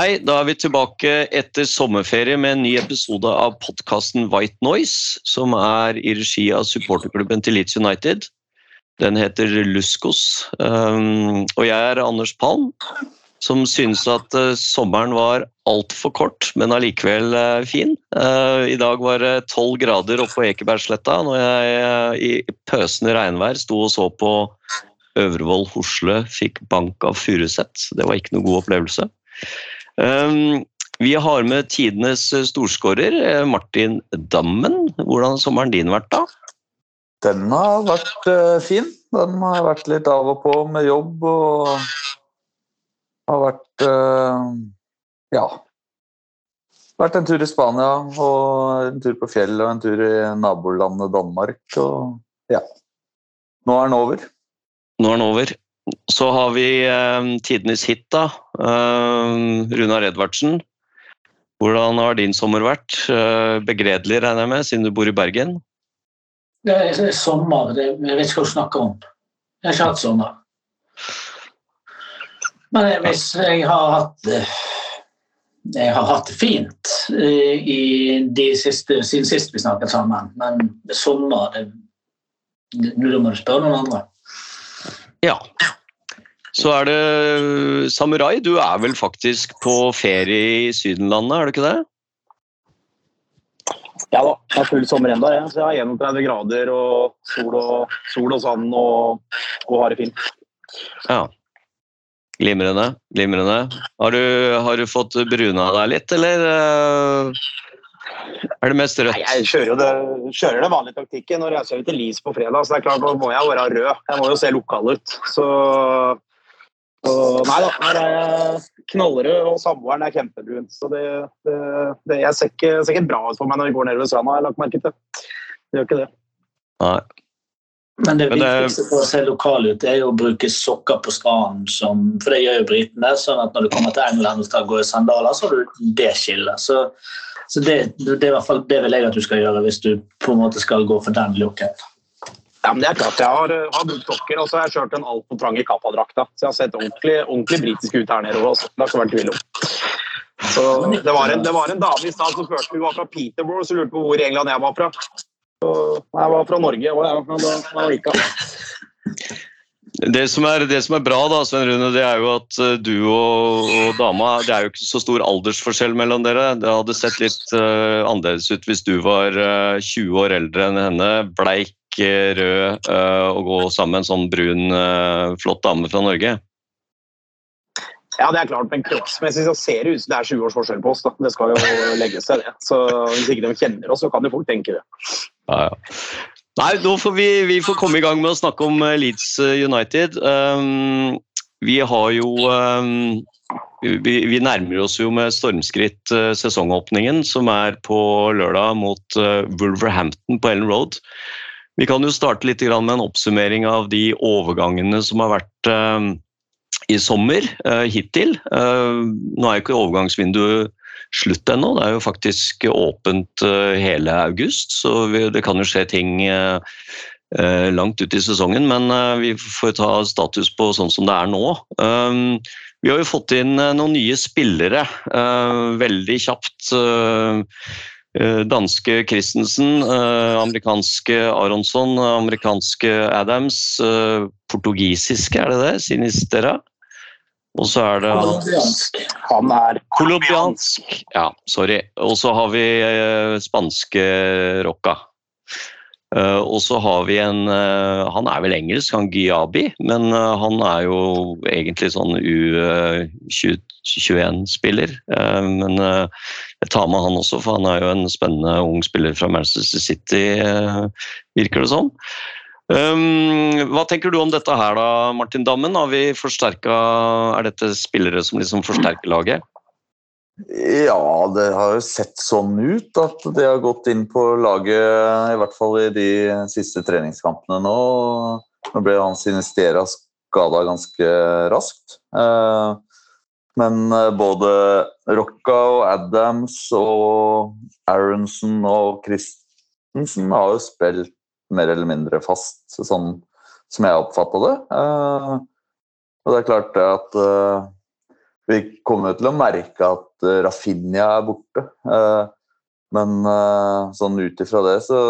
Hei, da er vi tilbake etter sommerferie med en ny episode av podkasten White Noise, som er i regi av supporterklubben til Leeds United. Den heter Luskos. Um, og jeg er Anders Palm, som synes at uh, sommeren var altfor kort, men allikevel uh, fin. Uh, I dag var det tolv grader oppe på Ekebergsletta når jeg i pøsende regnvær sto og så på Øvrevoll Hosle fikk bank av Furuset. Det var ikke noe god opplevelse. Um, vi har med tidenes storskårer, eh, Martin Dammen. Hvordan har sommeren din vært, da? Den har vært eh, fin. Den har vært litt av og på med jobb og har vært eh, ja. Vært en tur i Spania og en tur på fjellet og en tur i nabolandet Danmark. Og ja. Nå er den over. Nå er den over. Så har vi eh, tidenes hit, da. Eh, Runar Edvardsen. Hvordan har din sommer vært? Eh, begredelig, regner jeg med, siden du bor i Bergen? Det er, er sommer. Det, jeg vet ikke hva du snakker om. Jeg har ikke hatt sommer. Men hvis jeg har hatt det Jeg har hatt det fint eh, i de siste, siden sist vi snakket sammen, men sommer det, Nå må du spørre noen andre. Ja. Så er det Samurai, du er vel faktisk på ferie i Sydenlandet, er du ikke det? Ja da, det er full sommer ennå. Ja. Så jeg har 31 grader og sol og, sol og sand og, og har det fint. Ja. Glimrende. Glimrende. Har du, har du fått bruna deg litt, eller eh, er det mest rødt? Nei, jeg kjører jo det, kjører det vanlige taktikken. Når jeg jeg ut til Lis på fredag, så det er klart nå må jeg være rød. Jeg må jo se lokal ut. Så, så Nei da, her er jeg knallrød, og samboeren er kjempebrun. Så det, det, det Jeg ser ikke, ser ikke bra ut for meg når vi går nedover stranda, har jeg lagt merke til. Det gjør ikke det. Nei. Men det Men det- viktigste for å se lokal ut, er jo å bruke sokker på stranden, som, for det gjør jo britene. sånn at når du kommer til England og skal gå i sandaler, så har du det skillet. Så, så det, det er i hvert fall det vil jeg at du skal gjøre hvis du på en måte skal gå for den looken. Ja, men det er klart, Jeg har, har brukt sokker og så har jeg kjørt en altfor trang i kappadrakta. Så jeg har sett ordentlig, ordentlig britisk ut her nede òg. Det har ikke vært tvil om. Så det var, en, det var en dame i stad som spurte hun var fra Peterborough, så lurte på hvor i England jeg var fra. Så jeg var fra Norge, og jeg var fra Amerika. Det som, er, det som er bra, da, Sven Rune, det er jo at eh, du og, og dama Det er jo ikke så stor aldersforskjell mellom dere. Det hadde sett litt uh, annerledes ut hvis du var uh, 20 år eldre enn henne, bleik, eh, rød, eh, og gå sammen med en sånn brun, eh, flott dame fra Norge. Ja, det er klart, men kroppsmessig så ser det ut som det er 20 års forskjell på oss. da. Det skal jo legge seg, det. Så hvis ikke de kjenner oss, så kan jo folk tenke det. Ja, ja. Nei, nå får vi, vi får komme i gang med å snakke om eh, Leeds eh, United. Um, vi har jo um, vi, vi nærmer oss jo med stormskritt eh, sesongåpningen, som er på lørdag mot eh, Wolverhampton på Ellen Road. Vi kan jo starte litt med en oppsummering av de overgangene som har vært um, i sommer eh, hittil. Eh, nå er jo ikke overgangsvinduet slutt ennå. Det er jo faktisk åpent eh, hele august, så det kan jo skje ting eh, eh, langt ut i sesongen. Men eh, vi får ta status på sånn som det er nå. Vi har jo fått inn eh, noen nye spillere eh, veldig kjapt. Eh, Danske Christensen, eh, amerikanske Aronsson, amerikanske Adams, eh, portugisiske, er det det? Sinistera. Og så er det Colombiansk. Han er Colombiansk. Ja, sorry. Og så har vi spanske Rocca. Eh, og så har vi en eh, Han er vel engelsk, han Giabi, men eh, han er jo egentlig sånn U21-spiller. men jeg tar med han også, for han er jo en spennende ung spiller fra Manchester City, virker det som. Um, hva tenker du om dette her da, Martin Dammen? Har vi Er dette spillere som liksom forsterker laget? Ja, det har jo sett sånn ut at de har gått inn på laget, i hvert fall i de siste treningskampene nå. Nå ble han Sinistera skada ganske raskt. Eh, Men eh, både Rocca og Adams og Aronson og Christensen har jo spilt mer eller mindre fast, sånn som jeg oppfatta det. Eh, Og det er klart det at vi kommer til å merke at eh, Rafinha er borte. Eh, Men eh, sånn ut ifra det, så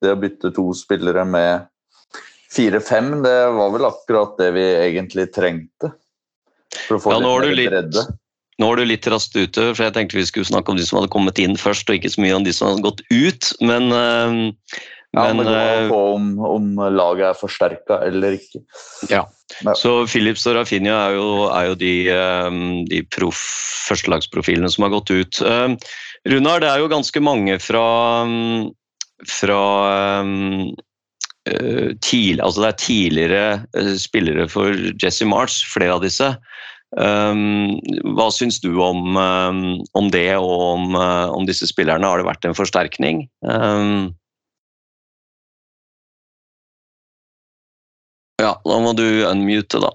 det å bytte to spillere med fire-fem, det var vel akkurat det vi egentlig trengte. For å få Ja, nå er litt bredde. Nå er du litt raskt ute, for jeg tenkte vi skulle snakke om de som hadde kommet inn først, og ikke så mye om de som hadde gått ut. Men, eh, Ja, men det går eh, på om, om laget er forsterka eller ikke. Ja. Så Philips og Rafinha er jo, er jo de, eh, de proff, førstelagsprofilene som har gått ut. Eh, Runar, det er jo ganske mange fra, mm, fra eh, eh, tidlig, altså det er tidligere eh, spillere for Jesse March, flere av disse. Hva syns du om, om det og om, om disse spillerne? Har det vært en forsterkning? Um, ja, da må du unmute, da.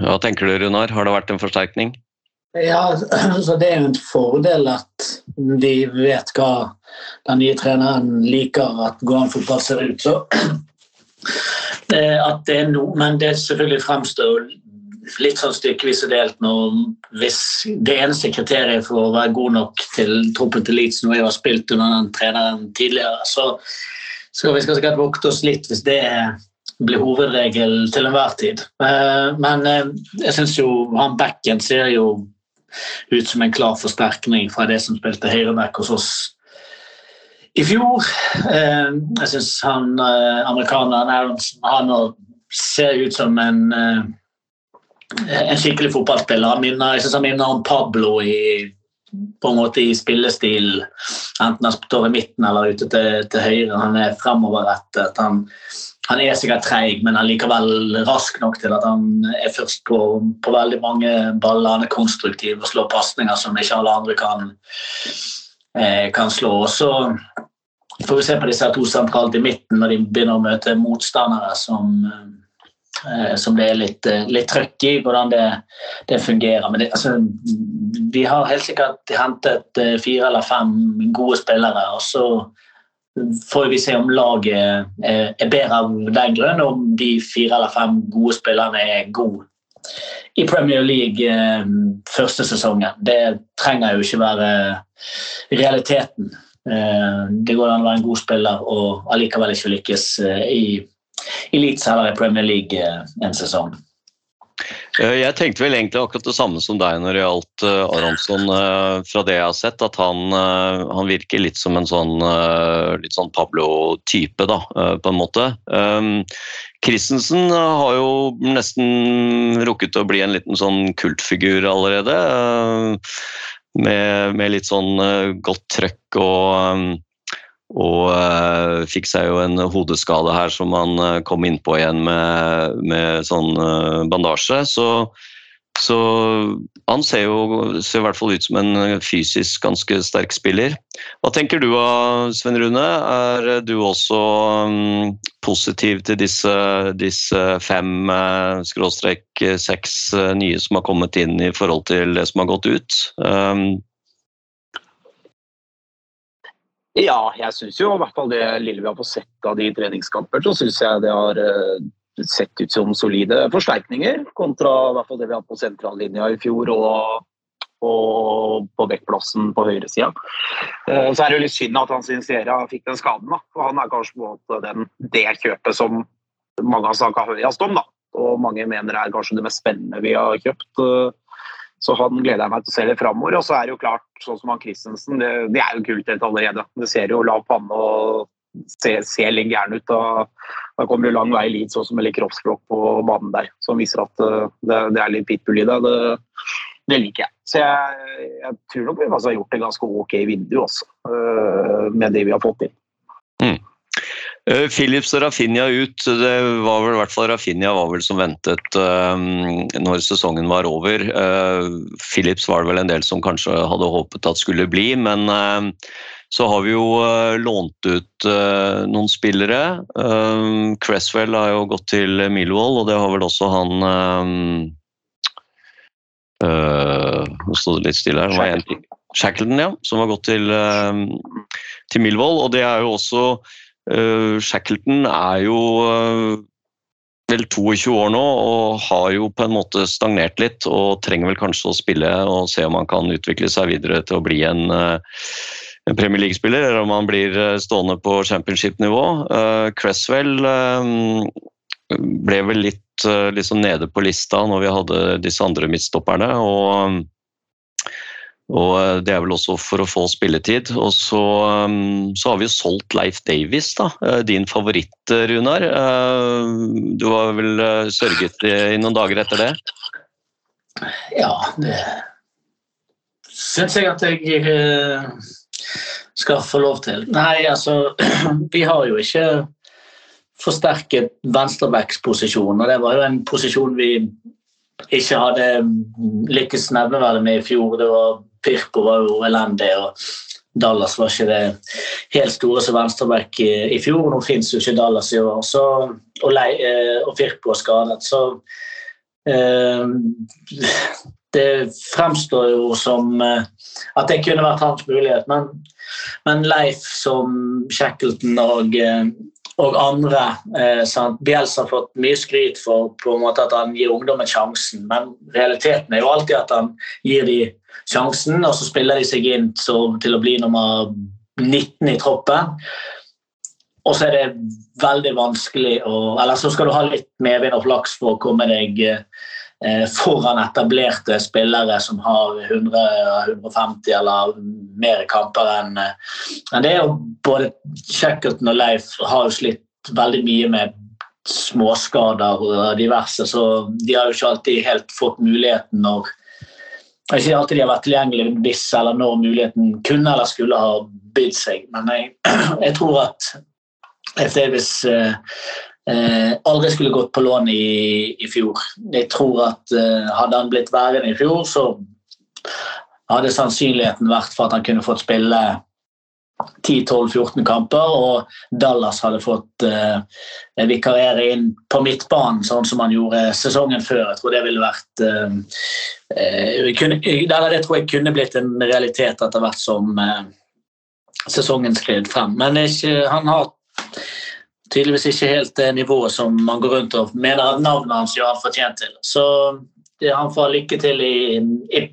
Hva tenker du, Runar? Har det vært en forsterkning? Ja, så Det er jo en fordel at de vet hva den nye treneren liker at Goan fotball ser ut. Så at det er no, Men det selvfølgelig fremstår litt sånn stykkevis og delt nå. hvis det eneste kriteriet for å være god nok til troppen til Leeds når jeg har spilt under den treneren tidligere, så skal vi skal sikkert vokte oss litt hvis det blir hovedregel til enhver tid. Eh, Men eh, jeg syns jo han backen ser jo ut som en klar forsterkning fra det som spilte høyreback hos oss i fjor. Eh, Jeg syns han amerikaneren Aronsen han ser ut som en en skikkelig fotballspiller. Minner, jeg synes han minner om Pablo i, på en måte i spillestil. Enten han står i midten eller ute til, til høyre. Han er fremoverrettet. Han, han er sikkert treig, men han er likevel rask nok til at han er først på, på veldig mange baller. Han er konstruktiv og slår pasninger som ikke alle andre kan, eh, kan slå. Også får vi se på disse to sentralt i midten når de begynner å møte motstandere som eh, som det er litt, eh, litt trøkk i, hvordan det, det fungerer. Men det, altså, vi har helt sikkert hentet eh, fire eller fem gode spillere, og så får vi se om laget er, bedre av den grunn, om de fire eller fem gode spillerne er gode i Premier League eh, første sesongen. Det trenger jo ikke være realiteten. Eh, det går an å være en god spiller og allikevel ikke lykkes eh, i Elite eller i Premier League eh, en sesong. Eh, Jeg tenkte vel egentlig akkurat det samme som deg når det gjaldt eh, Aronsson, fra det jeg har sett. At han, han virker litt som en sånn, litt sånn Pablo-type, da, på en måte. Um, Christensen har jo nesten rukket å bli en liten sånn kultfigur allerede. Med, med litt sånn godt trøkk og um, og eh, fikk seg jo en hodeskade her som han eh, kom innpå igjen med, med sånn eh, bandasje. Så, så han ser jo ser i hvert fall ut som en fysisk ganske sterk spiller. Hva tenker du da, Sven Rune? Er du også mm, positiv til disse, disse fem skråstrek seks nye som har kommet inn i forhold til det som har gått ut? Ja, jeg syns jo i hvert fall det lille vi har fått sett av de treningskamper, så syns jeg det har eh, sett ut som solide forsterkninger kontra i hvert fall det vi hadde på sentrallinja i fjor og, og på backplassen på høyresida. Eh, Så er det jo litt synd at han Sincera fikk den skaden, da. For han er kanskje på måte den, det kjøpet som mange har snakka høyest om, da. Og mange mener er kanskje det mest spennende vi har kjøpt. Eh, Så han gleder jeg meg til å se det framover. Og så er det jo klart, sånn som han Christensen, det, det er jo kult helt allerede. Det ser jo lav panne og ser, ser litt gæren ut. Og, da kommer det lang vei i Leeds også med litt kroppsspråk på banen der, som viser at eh, det, det er litt pitbull i det. det. Det liker jeg. Så jeg, jeg tror nok vi har gjort det ganske ok i vinduet også, øh, med det vi har fått inn. Eh, Philips og Rafinha ut. Det var vel i hvert fall Rafinha var vel som ventet eh, når sesongen var over. Eh, Philips var det vel en del som kanskje hadde håpet at skulle bli, men eh, så har vi jo eh, lånt ut eh, noen spillere. Eh, Cresswell har jo gått til Millwall, og det har vel også han eh, eh, Nå sto det litt stille her. Shackleton, ja, som har gått til, eh, til Millwall. Og det er jo også eh, Shackleton er jo eh, vel 22 år nå og har jo på en måte stagnert litt og trenger vel kanskje å spille og se om han kan utvikle seg videre til å bli en, eh, en Premier League-spiller, eller om han blir eh, stående på championship-nivå. Eh, Cresswell eh, ble vel litt eh, liksom nede på lista når vi hadde disse andre midtstopperne. og og eh, Det er vel også for å få spilletid. Og så, um, så har vi jo solgt Leif Davis, da. Eh, din favoritt, eh, Runar. Eh, Du har vel eh, sørget i noen dager etter det? Ja, det syns jeg at jeg eh, skal få lov til. Nei, altså Vi har jo ikke forsterket venstrebacksposisjonen, og det var jo en posisjon vi ikke hadde lykkes nevneverdig med i fjor. Det var Pirpo var jo elendig, og Dallas var ikke det helt store som venstreback i, i fjor. Nå fins jo ikke Dallas i år, så, og, Lei, eh, og Firpo er skadet. Så eh, det fremstår jo som eh, at det kunne vært hans mulighet, men, men Leif som Shackleton og, eh, og andre eh, sant? Bjels har fått mye skryt for på en måte at han gir ungdommen sjansen, men realiteten er jo alltid at han gir de sjansen, og så spiller de seg inn så, til å bli nummer 19 i troppen. Og så er det veldig vanskelig å Eller så skal du ha litt medvind og flaks for å komme deg eh, foran etablerte spillere som har 100-150 eller mer kamper enn en det Og Både Checkerton og Leif har jo slitt veldig mye med småskader og diverse, så de har jo ikke alltid helt fått muligheten når ikke alltid de har vært tilgjengelige hvis eller når muligheten kunne eller skulle ha bydd seg. Men jeg, jeg tror at F. Davis eh, eh, aldri skulle gått på lån i, i fjor. Jeg tror at eh, hadde han blitt værende i fjor, så hadde sannsynligheten vært for at han kunne fått spille 10-12-14 kamper, og Dallas hadde fått eh, vikarere inn på midtbanen, sånn som han gjorde sesongen før. Jeg tror det ville vært eh, eh, kunne, Det tror jeg kunne blitt en realitet etter hvert som eh, sesongen skred frem. Men ikke, han har tydeligvis ikke helt det nivået som man går rundt og mener at navnet hans gjør han fortjent til. Så det, han får lykke til i i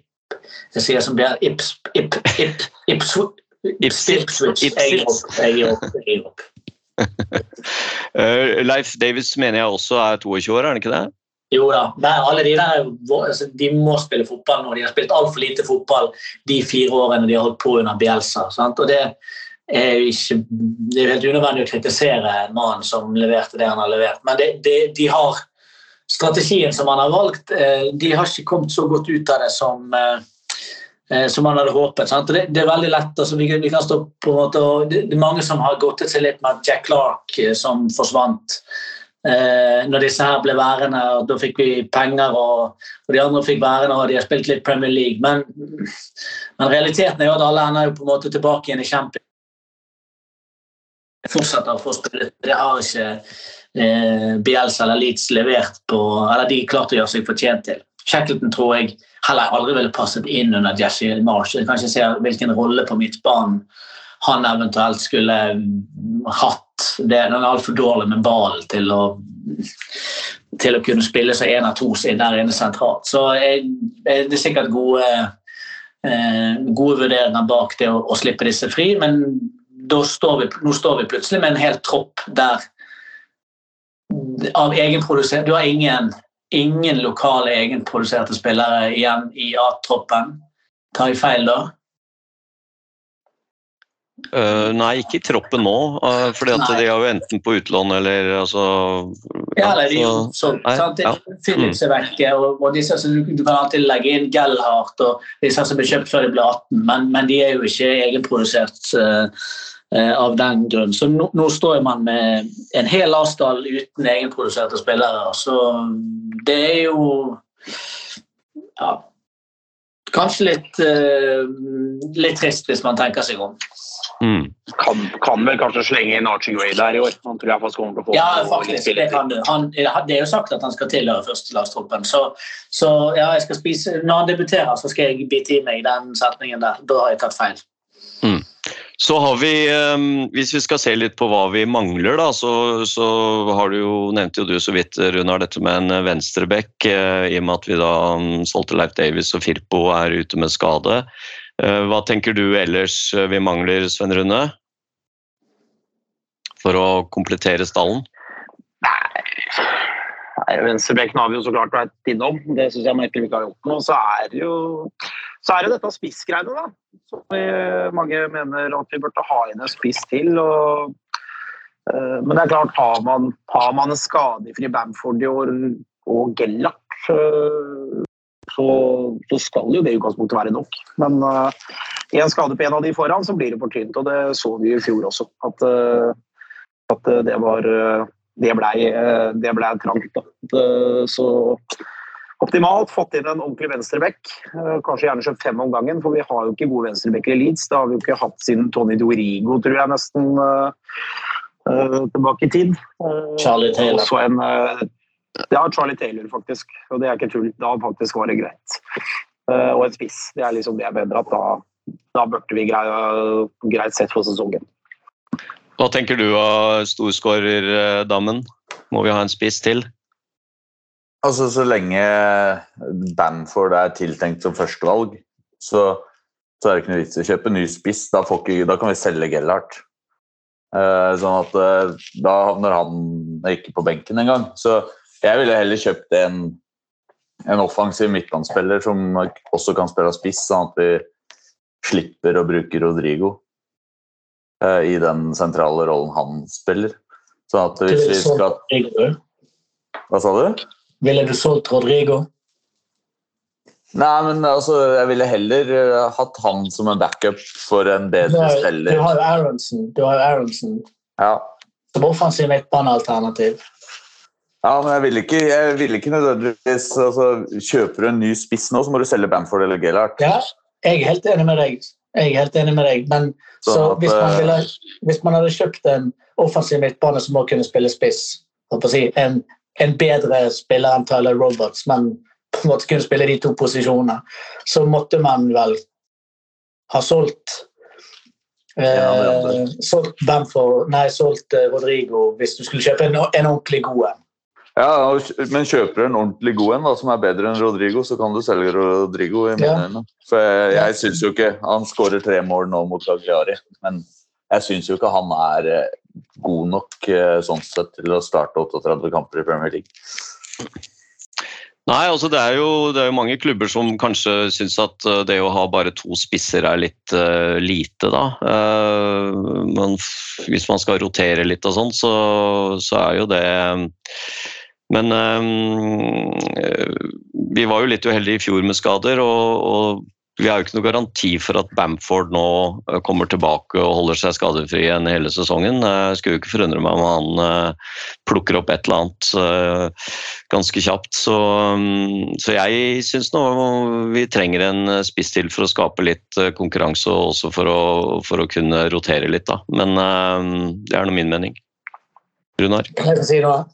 Jeg sier som er Ips, Ip, Ip, Ips, Gir opp. Jeg opp. Jeg opp. Leif Davis mener jeg også er 22 år, er han ikke det? Jo da, Nei, alle de der de må spille fotball nå. De har spilt altfor lite fotball de fire årene de har holdt på under Bielsa. Sant? Og det er ikke, det er helt unødvendig å kritisere en mann som leverte det han har levert. Men det, det, de har strategien som han har valgt, eh, de har ikke kommet så godt ut av det som eh, som man hadde håpet. Det, det er veldig lett, altså vi, vi kan stå på en måte, det, det er Mange som har gått til litt med Jack Clark eh, som forsvant. Eh, når disse her ble værende, og da fikk vi penger, og, og de andre fikk værende, og de har spilt litt Premier League. Men, men realiteten er jo at alle ender jo på en måte tilbake igjen i Champions Fortsetter å få spille. Det har ikke eh, Bielsa eller Leeds levert på Eller de klarte å gjøre seg fortjent til. Shackleton tror jeg heller aldri ville passet inn under Jesse Marsh. Jeg kan ikke se hvilken rolle på midtbanen han eventuelt skulle hatt. Det, den er altfor dårlig med ballen til til å kunne spille seg en av to siden der inne sentralt. Så jeg, det er sikkert gode, eh, gode vurderinger bak det å, å slippe disse fri, men står vi, nå står vi plutselig med en hel tropp der av egenprodusert Du har ingen, ingen lokale egenproduserte spillere igjen i A-troppen. Tar jeg feil da? Uh, nei, ikke i troppen nå, uh, fordi at Nei. de er jo enten på utlån eller altså Ja, eller de sånn. Ja. Philips er vekke, og, og disse, som du, kan alltid legge inn Gellhardt og disse som ble kjøpt før de ble 18, men, men de er jo ikke egenprodusert eh, av den grunn. Så nå, nå står man med en hel avstand uten egenproduserte spillere, så det er jo ja, kanskje litt, eh, litt trist hvis man tenker seg om. mm. Kan, kan vel kanskje slenge inn Archie Gray der i år. Han tror jeg faktisk kommer til å få Ja, faktisk. Det kan du. Han, det er jo sagt at han skal tilhøre førstelagstroppen. Så, så ja, jeg skal spise, når han debuterer, så skal jeg bite i meg den setningen der. Da har jeg tatt feil. Så har vi, eh, hvis vi skal se litt på hva vi mangler, da, så, så har du jo, nevnte jo du så vidt, Runar, dette med en venstrebekk, eh, i og med at vi da mm, solgte Leif Davis og Firpo er ute med skade. Eh, hva tenker du ellers eh, vi mangler, Sven Rune? For å komplettere stallen? Nei, Venstrebekken har vi jo så klart vært innom. Det syns jeg merker vi ikke har gjort noe. Så er det jo så er det dette spissgreiene, da. Som vi, mange mener at vi burde ha inn en spiss til. Og, uh, men det er klart, har man, har man en skadefri Bamford i år og Gellert, uh, så, så skal jo det i utgangspunktet være nok. Men uh, en skade på en av de foran, så blir det for tynt. Og det så vi i fjor også. At, eh, at eh, det var eh, det blei eh, ble trangt. Da. Så optimalt fått inn en ordentlig venstrebekk. Eh, Kanskje gjerne kjøpt fem om gangen, for vi har jo ikke gode venstrebekker i Leeds. Det har vi jo ikke hatt siden Tony Dorigo, tror jeg, nesten eh, eh, tilbake i tid. Charlie Taylor. Også en uh, Ja, Charlie Taylor, faktisk. Og det er ikke tull. Da faktisk var det greit. Uh, Og en spiss. Det er liksom det jeg mener at da, da burde vi greie greit sett for sesongen. Hva tenker du av storskårerdammen? Må vi ha en spiss til? Altså, så lenge Bamford er tiltenkt som førstevalg, så, så er det ikke noe vits i å kjøpe ny spiss. Da, får ikke, da kan vi selge Gellhardt. Uh, sånn at uh, da havner han ikke på benken engang. Så jeg ville heller kjøpt en, en offensiv midtbanespiller som også kan spille spiss, sånn at vi slipper å bruke Rodrigo uh, i den sentrale rollen han spiller. Sånn at hvis vi skal Hva sa du? Ville du solgt Rodrigo? Nei, men altså, jeg ville heller eh, hatt han som en backup for en bedre har, du har jo Aronsen. Du har Aronsen Ja. som offensiv midtbanealternativ. ja, men jeg ville ikke, jeg ville ikke nødvendigvis altså, Kjøper du en ny spiss nå, så må du selge Bamford eller Gellert. Ja, jeg er helt enig med deg. Jeg er helt enig med deg. Men så så at, hvis, man eh, ville, hvis man hadde kjøpt en offensiv midtbane som også kunne spille spiss, å si, en, en bedre spiller enn Tyler Roberts, men på en måte kunne spille de to posisjonene, så måtte man vel ha solgt Ja, eh, solgt Bamford, nei, solgt eh, Rodrigo hvis du skulle kjøpe en, en ordentlig god en. Ja, Men kjøper du en ordentlig god en som er bedre enn Rodrigo, så kan du selge Rodrigo. i mine Ja. For jeg, jeg synes jo ikke Han skårer tre mål nå mot Cagliari, men jeg syns jo ikke han er eh, god nok eh, sånn sett til å starte 38 kamper i Premier League. Nei, altså det er, jo, det er jo mange klubber som kanskje syns at eh, det å ha bare to spisser er litt uh, lite, da. Uh, men hvis man skal rotere litt og sånn, så, så er jo det Men um, vi var jo litt uheldige i fjor med skader, og, og vi har jo ikke noe garanti for at Bamford nå eh, kommer tilbake og holder seg skadefri igjen hele sesongen. Jeg skulle jo ikke forundre meg om han eh, plukker opp et eller annet eh, ganske kjapt. Så, mm, så jeg syns nå vi trenger en eh, spiss til for å skape litt eh, konkurranse, og også for å, for å kunne rotere litt, da. Men eh, det er nå min mening. Runar? Jeg få si noe?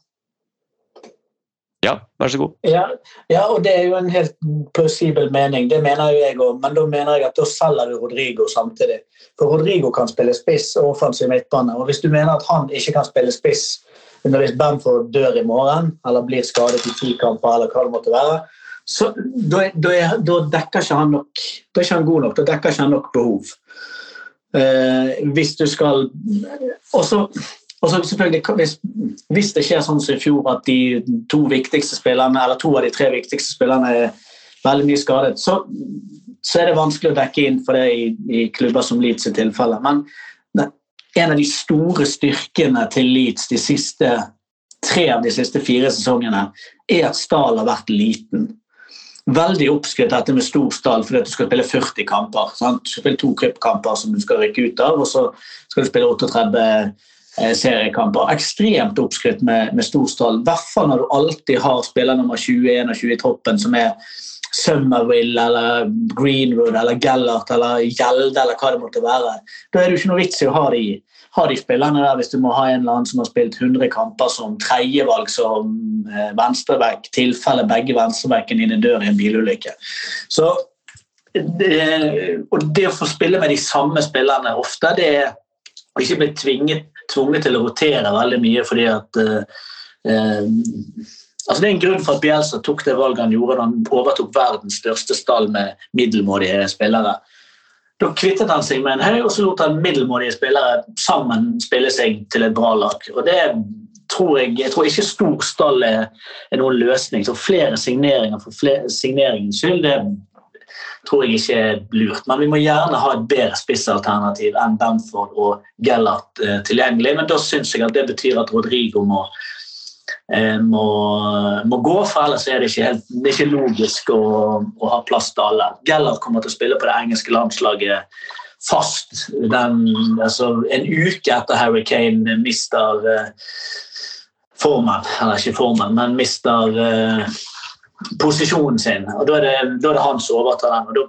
Ja, vær så god. Ja, ja, og det er jo en helt plausibel mening. Det mener jo jeg òg, men da mener jeg at da selger du Rodrigo samtidig. For Rodrigo kan spille spiss og offensiv midtbane. Og hvis du mener at han ikke kan spille spiss under hvis Bamford dør i morgen, eller blir skadet i ti kamper, eller hva det måtte være, så da, da, da dekker ikke han nok Da er ikke han god nok. Da dekker ikke han nok behov. Eh, hvis du skal Og så og så selvfølgelig, hvis, hvis det skjer sånn som i fjor at de to viktigste spillerne, eller to av de tre viktigste spillerne er veldig mye skadet, så, så er det vanskelig å dekke inn for det i, i klubber som Leeds i tilfelle. Men, en av de store styrkene til Leeds de siste tre av de siste fire sesongene, er at Stahl har vært liten. Veldig oppskrytt dette med stor stall fordi at du skal spille 40 kamper. Sant? Du skal spille to cupkamper som du skal rykke ut av, og så skal du spille 38 eh, seriekamper. Ekstremt oppskrytt med, med stor stall. I hvert fall når du alltid har spiller nummer 21 og 20-21 i troppen som er Summerville eller Greenwood eller Gellert eller Gjelde eller hva det måtte være. Da er det jo ikke noe vits i å ha de, ha de spillerne der hvis du må ha en eller annen som har spilt 100 kamper som tredjevalg som eh, venstreback, tilfelle begge venstrebackene dine dør i en bilulykke. Så det, og det å få spille med de samme spillerne ofte, det er å ikke bli tvinget, tvunget til å rotere veldig mye fordi at eh, eh, Altså det er en grunn for at Bielsa tok det valget han gjorde da han overtok verdens største stall med middelmådige spillere. Da kvittet han seg med en høy, og så lot han middelmådige spillere sammen spille seg til et bra lag. Og det tror jeg, jeg tror ikke stor stall er, er noen løsning. Så flere signeringer for flere, signeringens skyld, det tror jeg ikke er lurt. Men vi må gjerne ha et bedre spissalternativ enn Bamford og Gellert eh, tilgjengelig. Men da syns jeg at det betyr at Rodrigo må Eh, må, må, gå, for ellers er det ikke, helt, det er ikke logisk å, å, ha plass til alle. Gellert kommer til å spille på det engelske landslaget fast den, altså, en uke etter Harry Kane mister eh, formen, eller ikke formen, men mister uh, posisjonen sin. og Da er det, da er det han som overtar den. og da,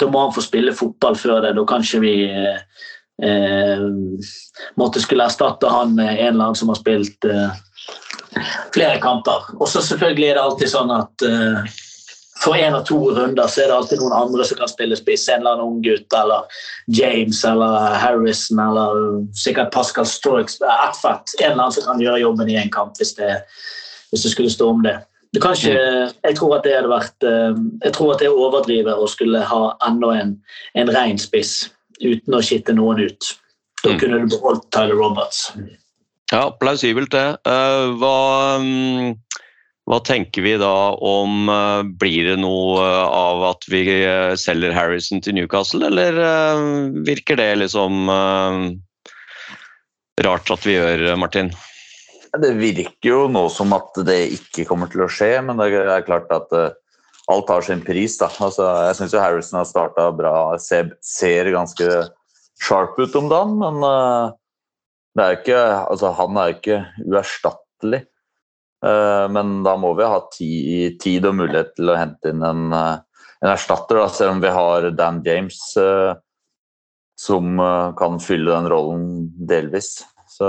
da, må han få spille fotball før det. Da kan ikke vi eh, måtte skulle erstatte han med en eller annen som har spilt flere kamper. Og så selvfølgelig er det alltid sånn at eh, for én av to runder så er det alltid noen andre som kan spille spiss. En eller annen ung gutt eller James eller Harrison eller sikkert Pascal Storks. Atfett. En eller annen som kan gjøre jobben i en kamp hvis det, hvis det skulle stå om det. Det kanskje, jeg tror at det hadde vært uh, jeg tror at det er overdrivet å skulle ha enda en, en rein spiss uten å skitte noen ut. Da Mm. kunne du beholdt Tyler Roberts. Ja, plausibelt det. Eh, hva, mm, hva tenker vi da om eh, Blir det noe eh, av at vi eh, selger Harrison til Newcastle, eller eh, virker det liksom eh, rart at vi gjør, Martin? Det virker jo nå som at det ikke kommer til å skje, men det er klart at eh, alt har sin pris. Da. Altså, jeg syns Harrison har starta bra, ser, ser ganske sharp ut om dagen, men uh, er ikke, altså, han er ikke uerstattelig. Uh, men da må vi ha tid, tid og mulighet til å hente inn en, uh, en erstatter, da, selv om vi har Dan James som kan fylle den rollen delvis. Så,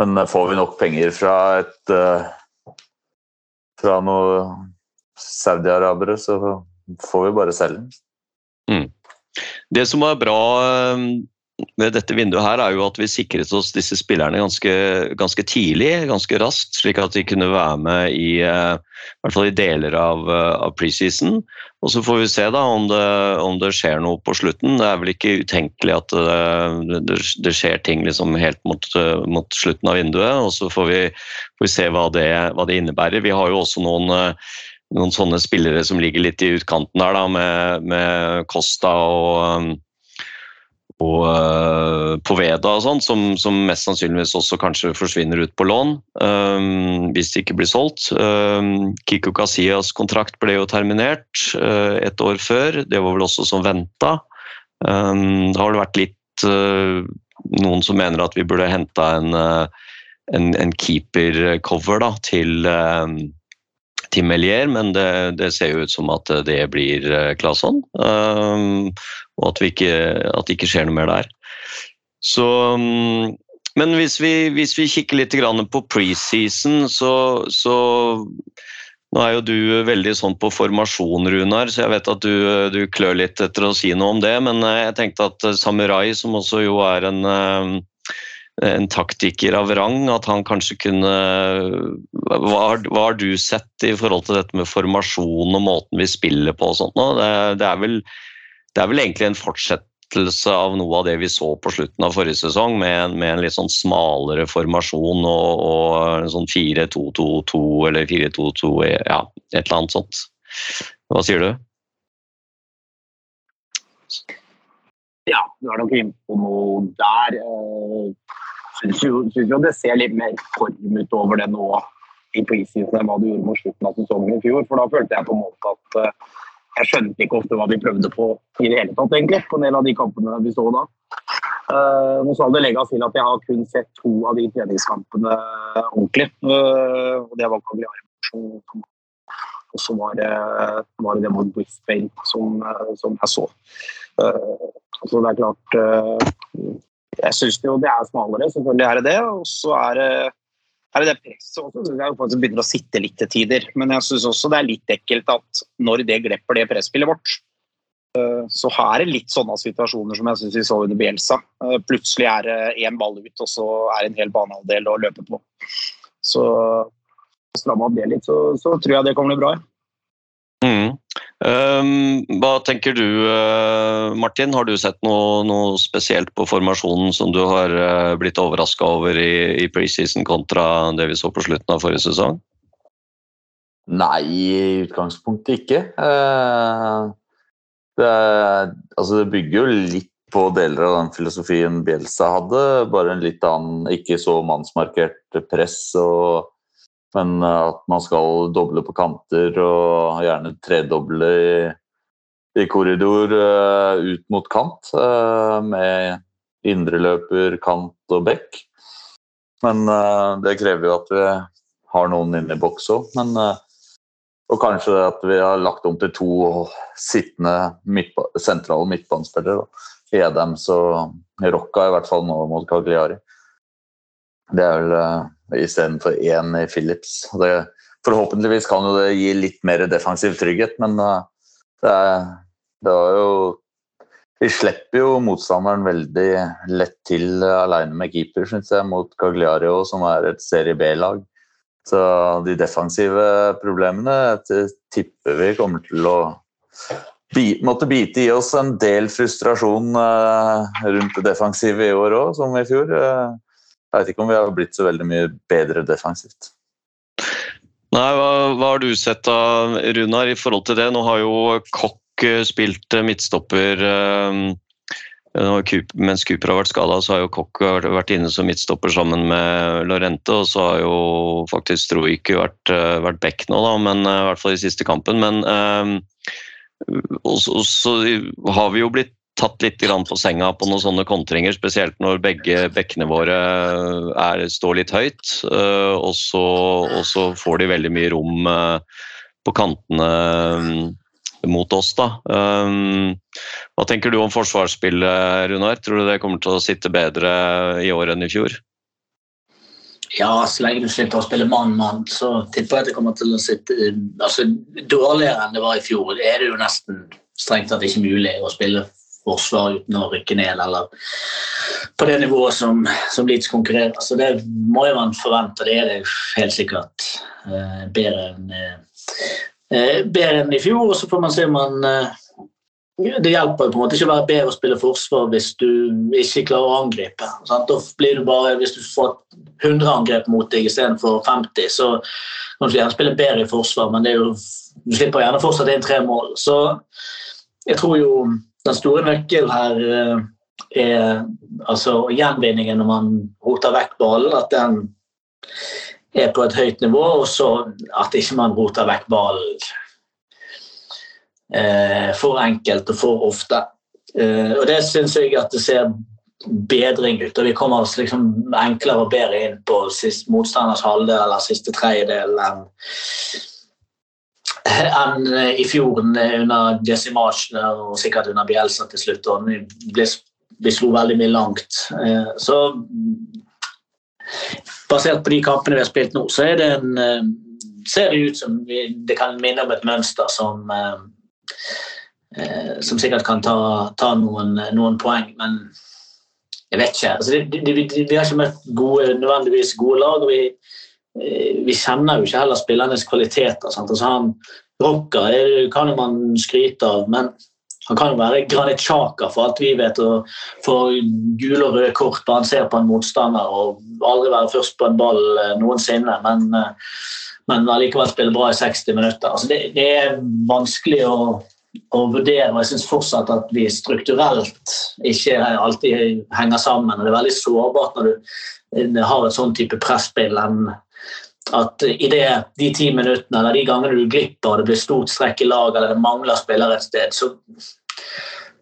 men eh, får vi nok penger fra et eh, fra noen saudiarabere, så får vi bare selge den. Det som var bra eh, med dette vinduet her, er jo at vi sikret oss disse spillerne ganske, ganske tidlig, ganske raskt, slik at de kunne være med i, eh, i hvert fall i deler av, eh, av preseason. Og så får vi se da om det, om det skjer noe på slutten. Det er vel ikke utenkelig at det, det, det skjer ting liksom helt mot, eh, mot slutten av vinduet, og så får vi, får vi se hva hva det innebærer. Vi har jo også noen eh, noen sånne spillere som ligger litt i utkanten der, da, med, med Costa og, og uh, Poveda og sånn, som, som mest sannsynligvis også kanskje forsvinner ut på lån um, hvis det ikke blir solgt. Um, Kiko Casillas kontrakt ble jo terminert uh, et år før, det var vel også som venta. Um, det har vært litt uh, noen som mener at vi burde henta en, en, en keeper-cover da, til til Melier, men det, det, ser jo ut som at det blir eh, Claesson. Um, og at, ikke, at det ikke skjer noe mer der. Så, um, men hvis vi, hvis vi kikker litt på preseason, så, så Nå er jo du veldig sånn på formasjon, Runar, så jeg vet at du, du klør litt etter å si noe om det. Men eh, jeg tenkte at Samurai, som også jo er en um, en taktiker av rang, at han kanskje kunne hva har, hva har, du sett i forhold til dette med formasjon og måten vi spiller på og sånt nå? Det, det, er vel, det er vel egentlig en fortsettelse av noe av det vi så på slutten av forrige sesong, med en, med en litt sånn smalere formasjon og, og sånn 4-2-2-2 eller 4-2-2, ja, et eller annet sånt. Hva sier du? Ja, du er nok inne på noe der. Eh, Syns jo, syns jo det ser litt mer form ut over det nå i preseason enn hva det gjorde mot slutten av sesongen i fjor. For da følte jeg på en måte at eh, jeg skjønte ikke ofte hva de prøvde på i det hele tatt, egentlig, på en del av de kampene vi så da. Uh, nå skal det legges til at jeg har kun sett to av de treningskampene ordentlig. Uh, og det var Cagliari og så var det, var det det mot Brisbane som, eh, som jeg så. Uh, så det er klart eh, Jeg syns jo det er smalere, selvfølgelig er det det. Og så er det, er det presset også. synes Jeg faktisk begynner å sitte litt til tider. Men jeg syns også det er litt ekkelt at når det glepper det presspillet vårt, så så er det litt sånne situasjoner som jeg syns vi så under Bielsa. Eh, Plutselig er det én ball ut, og så er det en hel banehalvdel å løpe på. Så stramma opp det litt, så, så tror jeg det kommer bli bra. Mm. Um, hva tenker du, uh, Martin? Har du sett noe, noe spesielt på formasjonen som du har uh, blitt overraska over i, i preseason kontra det vi så på slutten av forrige sesong? Nei, i utgangspunktet ikke. Eh, Det, altså det bygger jo litt på deler av den filosofien Bielsa hadde, bare en litt annen, ikke så mannsmarkert press. Og, men at man skal doble på kanter og gjerne tredoble i, i korridor eh, ut mot kant, eh, med indreløper, kant og bekk. Men eh, det krever jo at vi har noen inne i boks òg. Eh, og kanskje at vi har lagt om til to sittende midtba sentrale midtbanespillere. Edems og Rocca, i hvert fall nå mot Cagliari. Det er vel uh, istedenfor én i Philips. Det, forhåpentligvis kan jo det gi litt mer defensiv trygghet, men uh, det, er, det var jo Vi slipper jo motstanderen veldig lett til uh, alene med keeper, syns jeg, mot Cagliario, som er et serie B-lag. Så de defensive problemene tipper vi kommer til å bi måtte bite i oss en del frustrasjon eh, rundt det defensive i år òg, som i fjor. Jeg vet ikke om vi har blitt så veldig mye bedre defensivt. Nei, hva, hva har du sett da, Runar, i forhold til det? Nå har jo Kokk eh, spilt eh, midtstopper eh, Mens Cooper har vært skada, så har jo Kokk vært inne som midtstopper sammen med Lorente. Og så har jo faktisk Troike vært, vært back nå, da, men i hvert fall i siste kampen. Men så, så har vi jo blitt tatt litt på senga på noen sånne kontringer, spesielt når begge bekkene våre er, står litt høyt. eh, og, så, og så får de veldig mye rom eh, på kantene eh, mot oss. da. Um, hva tenker du om forsvarsspillet, Runar? Tror du det kommer til å sitte bedre i år enn i fjor? Ja, så lenge du slipper å spille mann-mann, så tipper jeg at det kommer til å sitte altså, dårligere enn det var i fjor. Det er det jo nesten strengt tatt ikke mulig å spille forsvar uten å rykke ned, eller på det nivået som, som Leeds konkurrerer. Så det må jo man forvente, det er det helt sikkert eh, bedre enn eh, eh, bedre enn i fjor. Og så får man se om man eh, Det hjelper på en måte ikke å være bedre å spille forsvar hvis du ikke klarer å angripe. Sant? Da blir du bare, Hvis du får 100 angrep mot deg istedenfor 50, så kan du gjerne spille bedre i forsvar, men det er jo, du slipper gjerne fortsatt inn tre mål. Så jeg tror jo den store nøkkelen her eh, er altså gjenvinningen når man roter vekk ballen, at den er på et høyt nivå, og så at ikke man roter vekk ballen eh, for enkelt og for ofte. Eh, og det syns jeg at det ser bedring ut. og Vi kommer oss liksom enklere og bedre inn på sist, motstanders halvdel eller siste tredjedel enn enn i fjorden under Jesse Marchner og sikkert under Bielsa til slutt. og ble, vi slo veldig mye langt. Eh, Så basert på de kampene vi har spilt nå, så det en, eh, ser det ut som vi, det kan minne om et mønster som eh, eh, som sikkert kan ta, ta noen, noen poeng, men jeg vet ikke. Altså, det, det, vi, vi har ikke møtt gode, nødvendigvis gode lag. og vi, eh, vi kjenner jo ikke heller spillernes kvaliteter. Sant? Altså, han Rocker det kan jo man skryte av, men han kan jo være Granit Xhaka for alt vi vet. og får gule og røde kort bare han ser på en motstander og aldri være først på en ball eh, noensinne. Men, eh, men allikevel spille bra i 60 minutter. Altså, det, det er vanskelig å å vurdere. og Jeg syns fortsatt at vi strukturelt ikke alltid henger sammen. og Det er veldig sårbart når du har et sånn type presspill. enn at i det, de ti minuttene eller de gangene du glipper og det blir stort strekk i lag eller det mangler spillere et sted, så,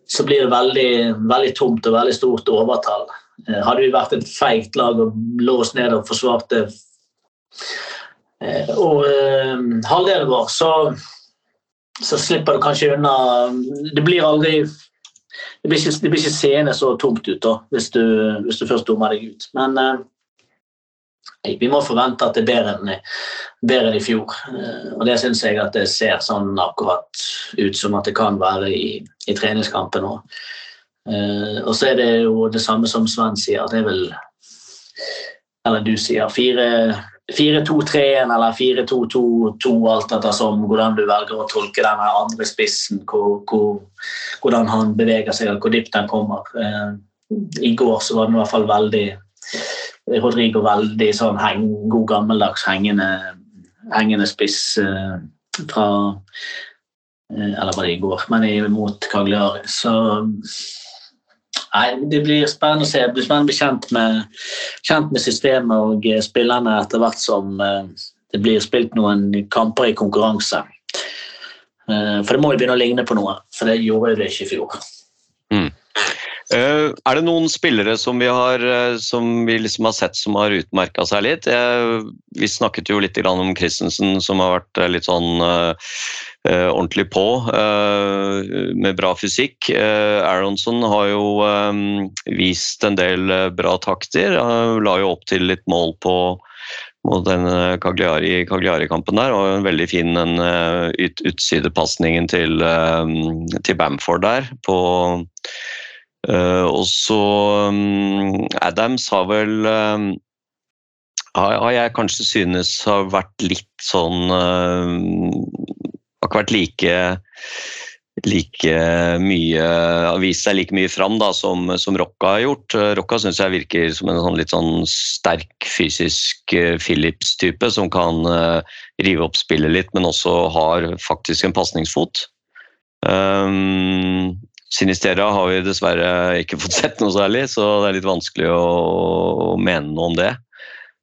så blir det veldig, veldig tomt og veldig stort overtall. Eh, Hadde vi vært et feigt lag og låst ned og forsvarte det og eh, halvdelen vår, så, så slipper du kanskje unna Det blir aldri det blir ikke, ikke seende så tomt ut da, hvis du, hvis du først dummer deg ut. Men eh, vi må forvente at det er bedre enn, bedre enn i fjor. Eh, og det syns jeg at det ser sånn akkurat ut som at det kan være i, i treningskampen òg. Eh, og så er det jo det samme som Sven sier. Det er vel Eller du sier 4-2-3-1 eller 4-2-2-2, alt etter som hvordan du velger å tolke den andre spissen, hvor, hvor, hvordan han beveger seg, og hvor dypt den kommer. Eh, I går så var den i hvert fall veldig Rodrigo veldig sånn heng, god gammeldags hengende, hengende spiss eh, fra eh, Eller var det i går, men imot Cagliari. Så Nei, Det blir spennende å se. Det blir spennende å bli kjent med, kjent med systemet og eh, spillerne etter hvert som eh, det blir spilt noen kamper i konkurranse. Eh, For det må jo begynne å ligne på noe, for det gjorde det ikke i fjor. Eh, er det noen spillere som vi har, eh, som vi liksom har sett som har utmerka seg litt? Vi snakket jo litt om Christensen, som har vært eh, litt sånn ordentlig på, med bra fysikk. Aronson har jo vist en del bra takter. Han la jo opp til litt mål på mot den eh, Cagliari- Cagliari-kampen der, og en veldig fin den ut, utsidepasningen til, til Bamford der på og så um, Adams har vel um, har, jeg kanskje synes har vært litt sånn uh, Har ikke vært like like mye vist seg like mye fram da, som, som Rocca har gjort. Rocka syns jeg virker som en sånn litt sånn sterk fysisk Phillips-type som kan rive opp spillet litt, men også har faktisk en pasningsfot. Um, Sinistera har vi dessverre ikke fått sett noe særlig, så det er litt vanskelig å, mene noe om det.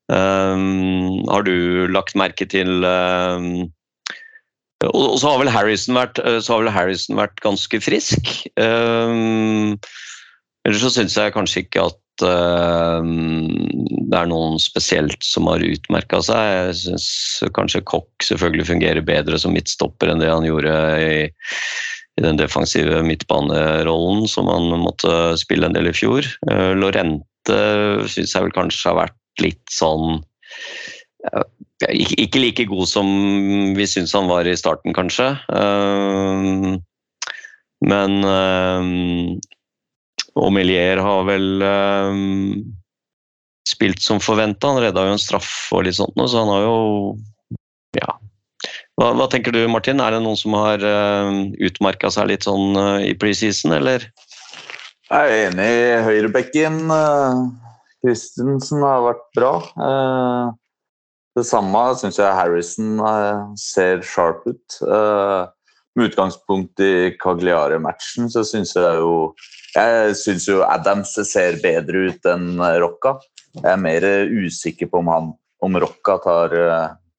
Um, har du lagt merke til um, og, så har vært, så har vel Harrison vært ganske frisk. Um, ellers så syns jeg kanskje ikke at um, det er noen spesielt som har utmerka seg. Jeg syns kanskje Koch selvfølgelig fungerer bedre som midtstopper enn det han gjorde i i den defensive midtbanerollen som han måtte spille en del i fjor. Uh, Lorente syns jeg vel kanskje har vært litt sånn Ikke like god som vi syns han var i starten, kanskje. Uh, men Omelier har vel spilt som forventa. Han redda jo en straff og litt sånt, så han har jo ja, hva, hva, tenker du Martin, er det noen som har uh, utmarka seg litt sånn uh, i preseason, eller? Jeg er enig i høyrebekken. Christensen har vært bra. Det samme syns jeg Harrison ser sharp ut. Med utgangspunkt i Cagliari-matchen så syns jeg jo Jeg syns jo Adams ser bedre ut enn Rocca. Jeg er mer usikker på om, han, om Rocca tar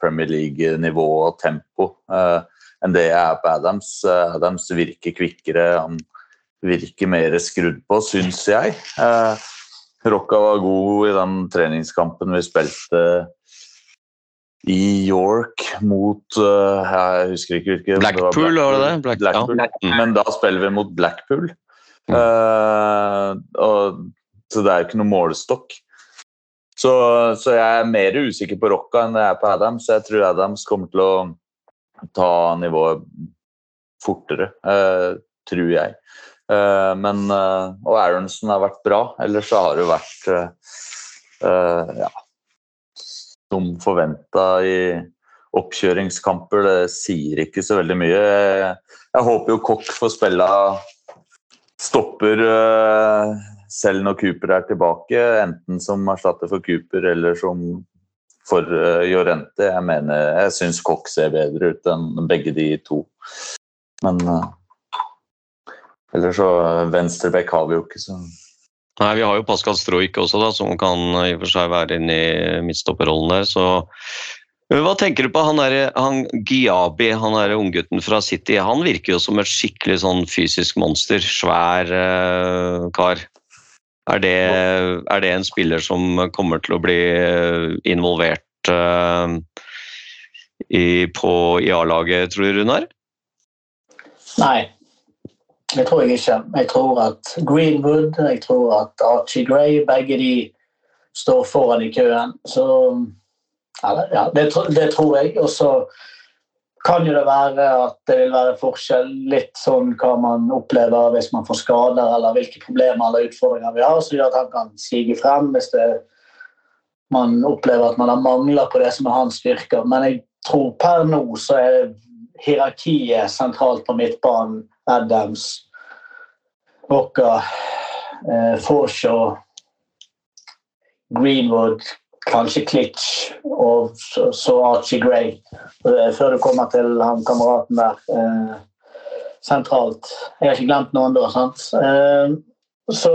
Premier League-nivå og tempo uh, enn det jeg er på Adams. Uh, Adams virker kvikkere, han virker mer skrudd på, syns jeg. Uh, Rocca var god i den treningskampen vi spilte i York mot Jeg husker ikke hvilken Blackpool, var det det? Black, Blackpool. Ja. Men da spiller vi mot Blackpool. Mm. Og, så det er jo ikke noe målestokk. Så, så, jeg er mer usikker på Rocca enn jeg er på Adams. Jeg tror Adams kommer til å ta nivået fortere, uh, tror jeg. Uh, men, uh, og Aronsen har vært bra. Ellers så har det vært ja, som forventa i oppkjøringskamper. Det sier ikke så veldig mye. Jeg, jeg håper jo Kokk får spille stopper selv når Cooper er tilbake, enten som erstatter for Cooper eller som for uh, Jorente. Jeg mener, jeg syns Cox ser bedre ut enn begge de to. Men uh, Eller så Venstrebekk har vi jo ikke, så Nei, Vi har jo Pascal Stroik også, da, som kan i og for seg være inne i midtstopperrollen der. så Hva tenker du på han, der, han Giabi, han der unggutten fra City? Han virker jo som et skikkelig sånn fysisk monster. Svær eh, kar. Er det, er det en spiller som kommer til å bli eh, involvert eh, i, på A-laget, tror du, Runar? Nei, det tror jeg ikke. Jeg tror at Greenwood, jeg tror at Archie Gray, begge de står foran i køen. Så ja, det, det tror jeg. Og så kan jo det være at det vil være forskjell litt sånn hva man opplever hvis man får skader, eller hvilke problemer eller utfordringer vi har, så gjør at han kan sige frem hvis det, man opplever at man har mangler på det som er hans styrker. Men jeg tror per nå så er hierarkiet sentralt på midtbanen. Adams, Walker, eh, Forshaw, Greenwood, kanskje Klitsch og så, Archie Gray. Eh, Før du kommer til han kameraten der eh, sentralt. Jeg har ikke glemt noen da, sant? Eh, så,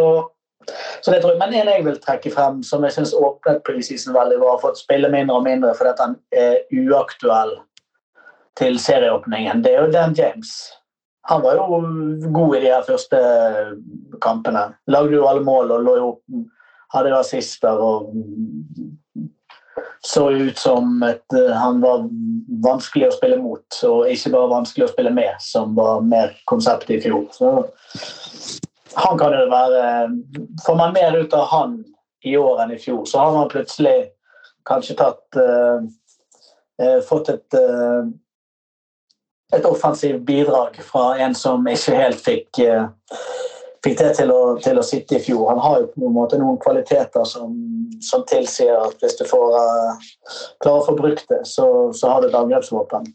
så det tror jeg. Men en jeg vil trekke frem, som jeg syns åpnet preseason veldig bra, for å spille mindre og mindre fordi han er uaktuell til serieåpningen, det er jo Dan James. Han var jo god i de her første kampene. Lagde jo alle mål og lå jo hadde rasister og så ut som et, eh, han var vanskelig å spille mot, og ikke bare vanskelig å spille med, som var mer konseptet i fjor. Så han kan jo være Får man mer ut av han i år enn i fjor, så har man plutselig kanskje tatt eh, eh, Fått et eh, et offensivt bidrag fra en som ikke helt fikk, eh, fikk det til å, til å sitte i fjor. Han har jo på en måte noen kvaliteter som, som tilsier at hvis du får uh, klarer å få brukt det, så, så har du et angrepsvåpen.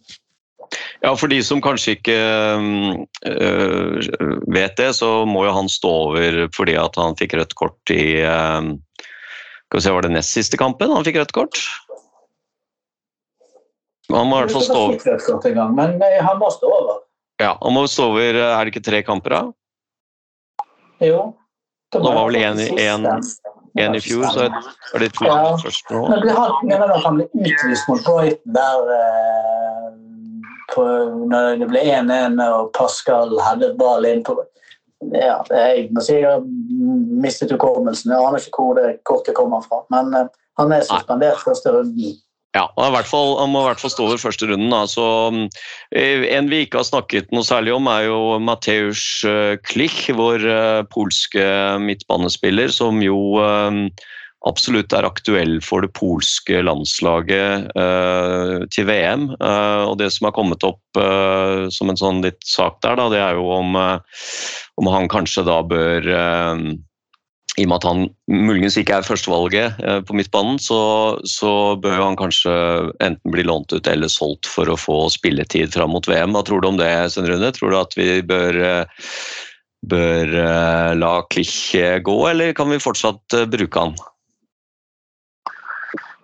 Ja, for de som kanskje ikke øh, vet det, så må jo han stå over fordi at han fikk rødt kort i øh, Skal vi se, var det nest siste kampen han fikk rødt kort? Han må i hvert fall stå over. Men han må stå over. Ja, han må stå over Er det ikke tre kamper, da? Jo. Det var vel en i- fjor, så er det to Ja. først nå. Men han, mener at han ble utvist mot Brighton der eh, på, når det ble 1-1 og Pascal hadde ball inn på ja, Jeg må si jeg har mistet hukommelsen. Jeg aner ikke hvor det kortet kommer fra. Men eh, han er suspendert første runden. Ja, han, fall, han må i hvert fall stå over første runden. Da. Så, eh, en vi ikke har snakket noe særlig om, er jo Mateusz eh, Klich, vår eh, polske midtbanespiller, som jo absolutt er aktuell for det polske landslaget til VM. Og det som har kommet opp som en sånn litt sak der, da, det er jo om, om han kanskje da bør i og med at han muligens ikke er førstevalget eh, på midtbanen, så, så bør han kanskje enten bli lånt ut eller solgt for å få spilletid fram mot VM. Hva tror du om det, Svein Rune? Tror du at vi bør, eh, bør eh, la Klich gå, eller kan vi fortsatt bruke han?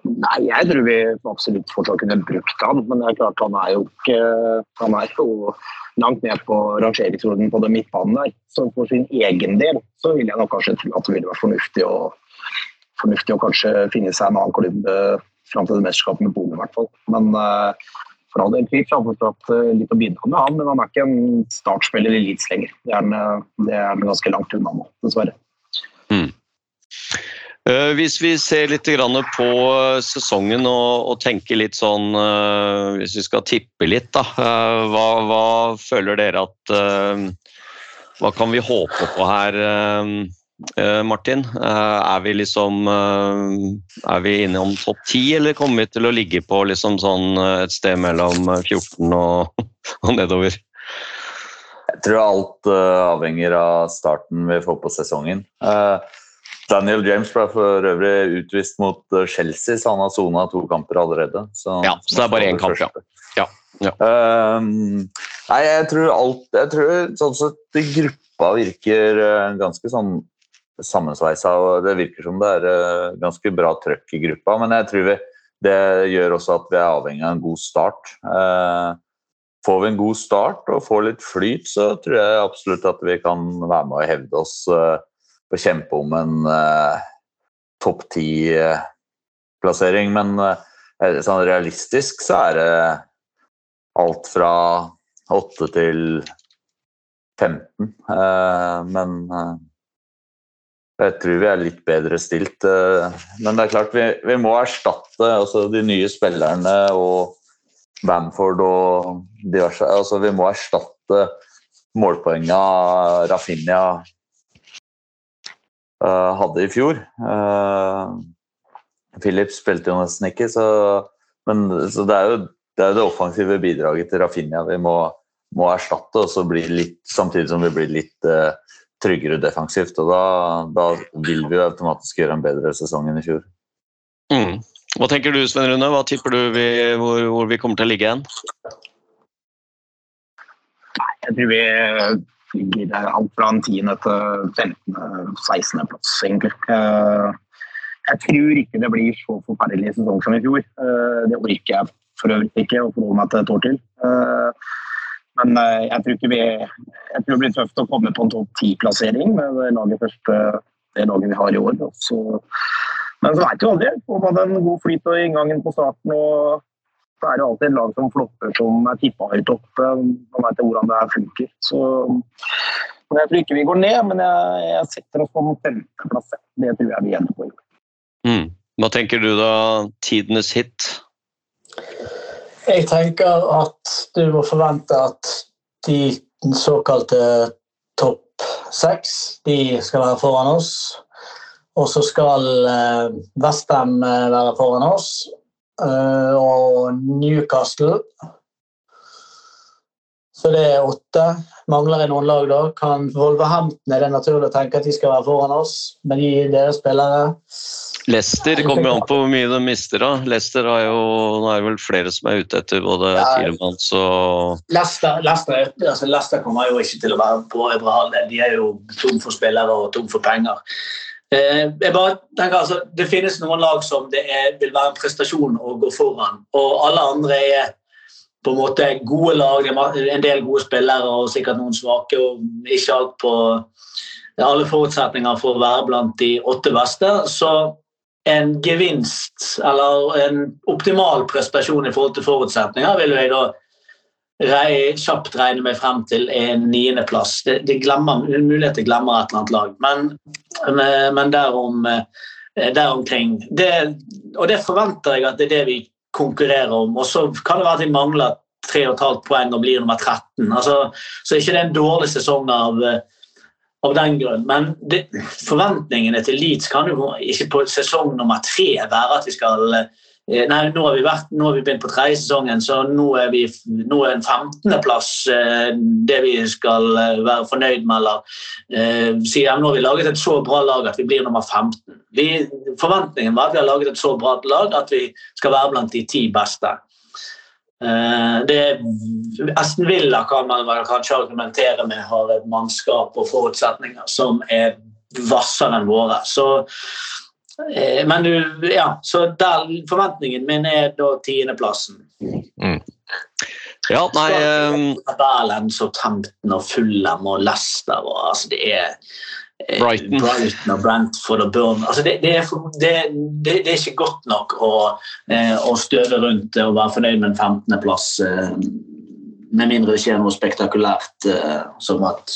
Nei, jeg tror vi absolutt fortsatt kunne brukt han, men det er klart han er jo ikke Han er jo langt ned på rangeringsorden på den midtbanen der. Så for sin egen del så vil jeg nok kanskje tro at det ville vært fornuftig å, fornuftig å kanskje finne seg en annen klubb eh, fram til det mesterskapet med Polen, i hvert fall. Men uh, for all del Kvik har fortsatt eh, litt å bidra med, han, men han er ikke en startspiller i Leeds lenger. Det er han, ganske langt unna nå, dessverre. Eh, Hvis vi ser litt på eh, sesongen og, tenker litt sånn eh, Hvis vi skal tippe litt, da. eh, Hva, hva føler dere at eh, Hva kan vi håpe på her, eh, eh, Martin? Eh, Er vi liksom eh, Er vi inne om topp ti, eller kommer vi til å ligge på liksom sånn eh, et sted mellom 14 og, og nedover? Jeg tror alt eh, avhenger av starten vi får på sesongen. Eh, Daniel James ble for øvrig utvist mot eh, Chelsea, så han har sona to kamper allerede. Så, Ja, så det er bare én kamp, ja. Ja, ja. Um, nei, jeg tror alt Jeg tror sånn sett gruppa virker eh, ganske sånn sammensveisa, og det virker som det er eh, ganske bra trøkk i gruppa. Men jeg tror vi, det gjør også at vi er avhengig av en god start. Uh, får vi en god start og får litt flyt, så tror jeg absolutt at vi kan være med og hevde oss uh, på kjempe om en uh, topp ti-plassering. Men uh, sånn realistisk så er det alt fra 8 til 15. men jeg tror vi er litt bedre stilt. Men det er klart, vi, vi må erstatte altså de nye spillerne og Bamford og diverse. Altså, vi må erstatte målpoengene Rafinha uh, hadde i fjor. Philip spilte jo nesten ikke, så, men, så det er jo det, er det offensive bidraget til Rafinha vi må, må erstatte, og så bli litt, samtidig som vi blir litt uh, tryggere defensivt. og da, da, vil vi jo automatisk gjøre en bedre sesong enn i fjor. Mm. Hva tenker du, Sven Rune? Hva tipper du vi, hvor, hvor, vi kommer til å ligge igjen? Jeg tror vi ligger alt fra en tiende til 15.-16. plass, egentlig. Jeg tror ikke det blir så forferdelig sesong som i fjor. Det orker jeg for øvrig ikke å forholde meg til et år til. Men jeg tror, ikke vi, jeg tror det blir tøft å komme på en topp ti-plassering med det laget, første, det laget vi har i år. Så men så veit du aldri. Får man en god flyt og inngangen på starten, og så er det alltid et lag som flopper, som er tippa høyt opp. Man veit hvordan det her funker. Så men jeg tror ikke vi går ned, men jeg, jeg setter oss på femteplass. Det tror jeg vi ender på. Mm. Hva tenker du da, tidenes hit? Jeg tenker at du må forvente at de såkalte topp seks, de skal være foran oss. Og så skal eh, eh, være foran oss. Eh, og Newcastle. Så det er åtte. Mangler i noen lag, da. Kan Wolverhampton er det naturlig å tenke at de skal være foran oss, men de deres spillere Leicester kommer jo an på hvor mye de mister. da. Leicester har jo, Nå er det vel flere som er ute etter både ja, Tielemanns og Leicester, Leicester, altså Leicester, kommer jo ikke til å være på øvre halvdel. De er jo tom for spillere og tom for penger. Eh, jeg bare tenker altså, Det finnes noen lag som det er, vil være en prestasjon å gå foran. Og alle andre er på en måte gode lag. En del gode spillere og sikkert noen svake. og Ikke alt på alle forutsetninger for å være blant de åtte beste. Så en gevinst eller en optimal prestasjon i forhold til forutsetninger vil jeg da kjapt regne meg frem til en niendeplass. Det, det glemmer, mulighet til å glemme et eller annet lag, men, men derom, eh, deromkring. Det, og det forventer jeg at det er det vi konkurrerer om. Og så kan det være at vi mangler 3,5 poeng og blir nummer 13. Altså, så ikke det er en dårlig sesong av, av den grunn. Men det, forventningene til Leeds kan jo ikke på sesong nummer tre være at vi skal Eh, nei, nå har vi, vært, nå har vi begynt på tredje sesongen, så nå er, vi, nå er en 15.-plass eh, det vi skal eh, være fornøyd med. Eller eh, si ja, nå har vi laget et så bra lag at vi blir nummer 15. Vi, forventningen var at vi har laget et så bra lag at vi skal være blant de ti beste. Eh, det, Aston Villa kan man kanskje argumentere med har et mannskap og forutsetninger som er hvassere enn våre. Så Eh, men du, ja, så der, forventningen min er da tiendeplassen. Mm. Ja, nei Berlin, Southampton og Fulham og Leicester og altså det er eh, Brighton. Brighton og Brentford og Burn. Altså det, det, er, det, det, er, ikke godt nok å, eh, å støve rundt og være fornøyd med en 15.-plass, med mindre det skjer noe spektakulært som at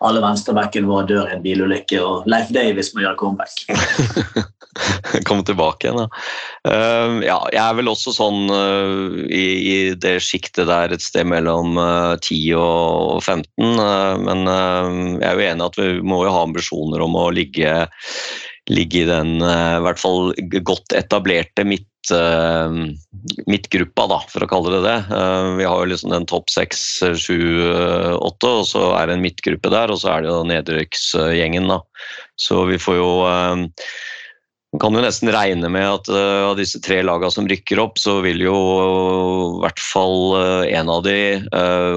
alle venstrebackene våre dør i en bilulykke, og Leif Davis må gjøre comeback. Komme tilbake igjen, da. Uh, ja, jeg er vel også sånn uh, i, i, det sjiktet der et sted mellom uh, 10 og 15. men jeg er jo enig at vi må jo ha ambisjoner om å ligge, ligge i den i hvert fall godt etablerte midt midtgruppa, da, for å kalle det det. Uh, vi har jo liksom den topp seks, sju, åtte, og så er det en midtgruppe der, og så er det jo nedrykksgjengen. da. Så vi får jo uh, kan jo nesten regne med at av disse tre lagene som rykker opp, så vil jo i hvert fall en av de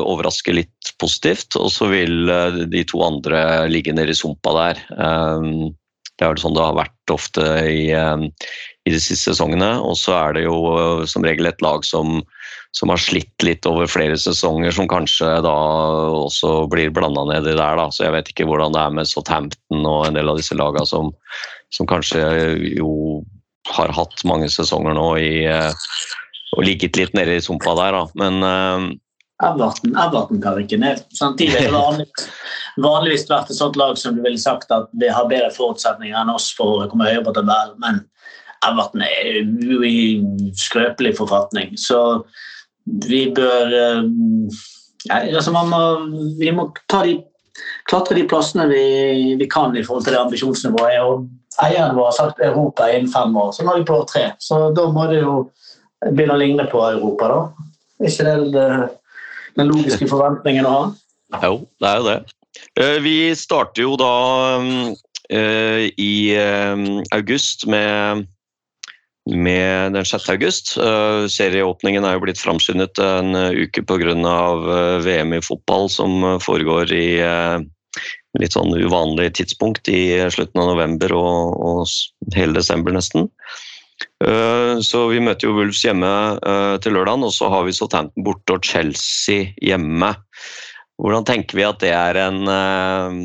overraske litt positivt, og så vil de to andre ligge nede i sumpa der. det er vel sånn det har vært ofte i, i de siste sesongene. Og så er det jo som regel et lag som, som har slitt litt over flere sesonger, som kanskje da også blir blanda ned i der. da, så Jeg vet ikke hvordan det er med Southampton og en del av disse lagene som, som kanskje jo har hatt mange sesonger nå i, eh, og ligget litt nede i sumpa der. da, men eh, Everton, Everton kan rykke ned. Samtidig er det vanligvis, vanligvis vært et sånt lag som du ville sagt at det har bedre forutsetninger enn oss for å komme høyere på tabellen, men Everton er jo i skrøpelig forfatning. Så vi bør eh, ja, altså man må, Vi må de, klatre de plassene vi, vi kan i forhold til det ambisjonsnivået. Og eieren vår har sagt Europa innen fem år, så nå er vi på tre. Så da må det jo begynne å ligne på Europa, da. Er ikke det den logiske forventningen å ha? Jo, det er jo det. Eh, Vi starter jo da eh, i eh, august med, med den 6. august. Eh, Serieåpningen er jo blitt framskyndet en eh, uke pga. VM i fotball som eh, foregår i eh, litt sånn uvanlig tidspunkt i slutten av november og, og hele desember nesten. Eh, Så vi møter jo Wolves hjemme eh, til lørdagen, og så har vi Southampton borte og Chelsea hjemme. Hvordan tenker vi at det er en eh,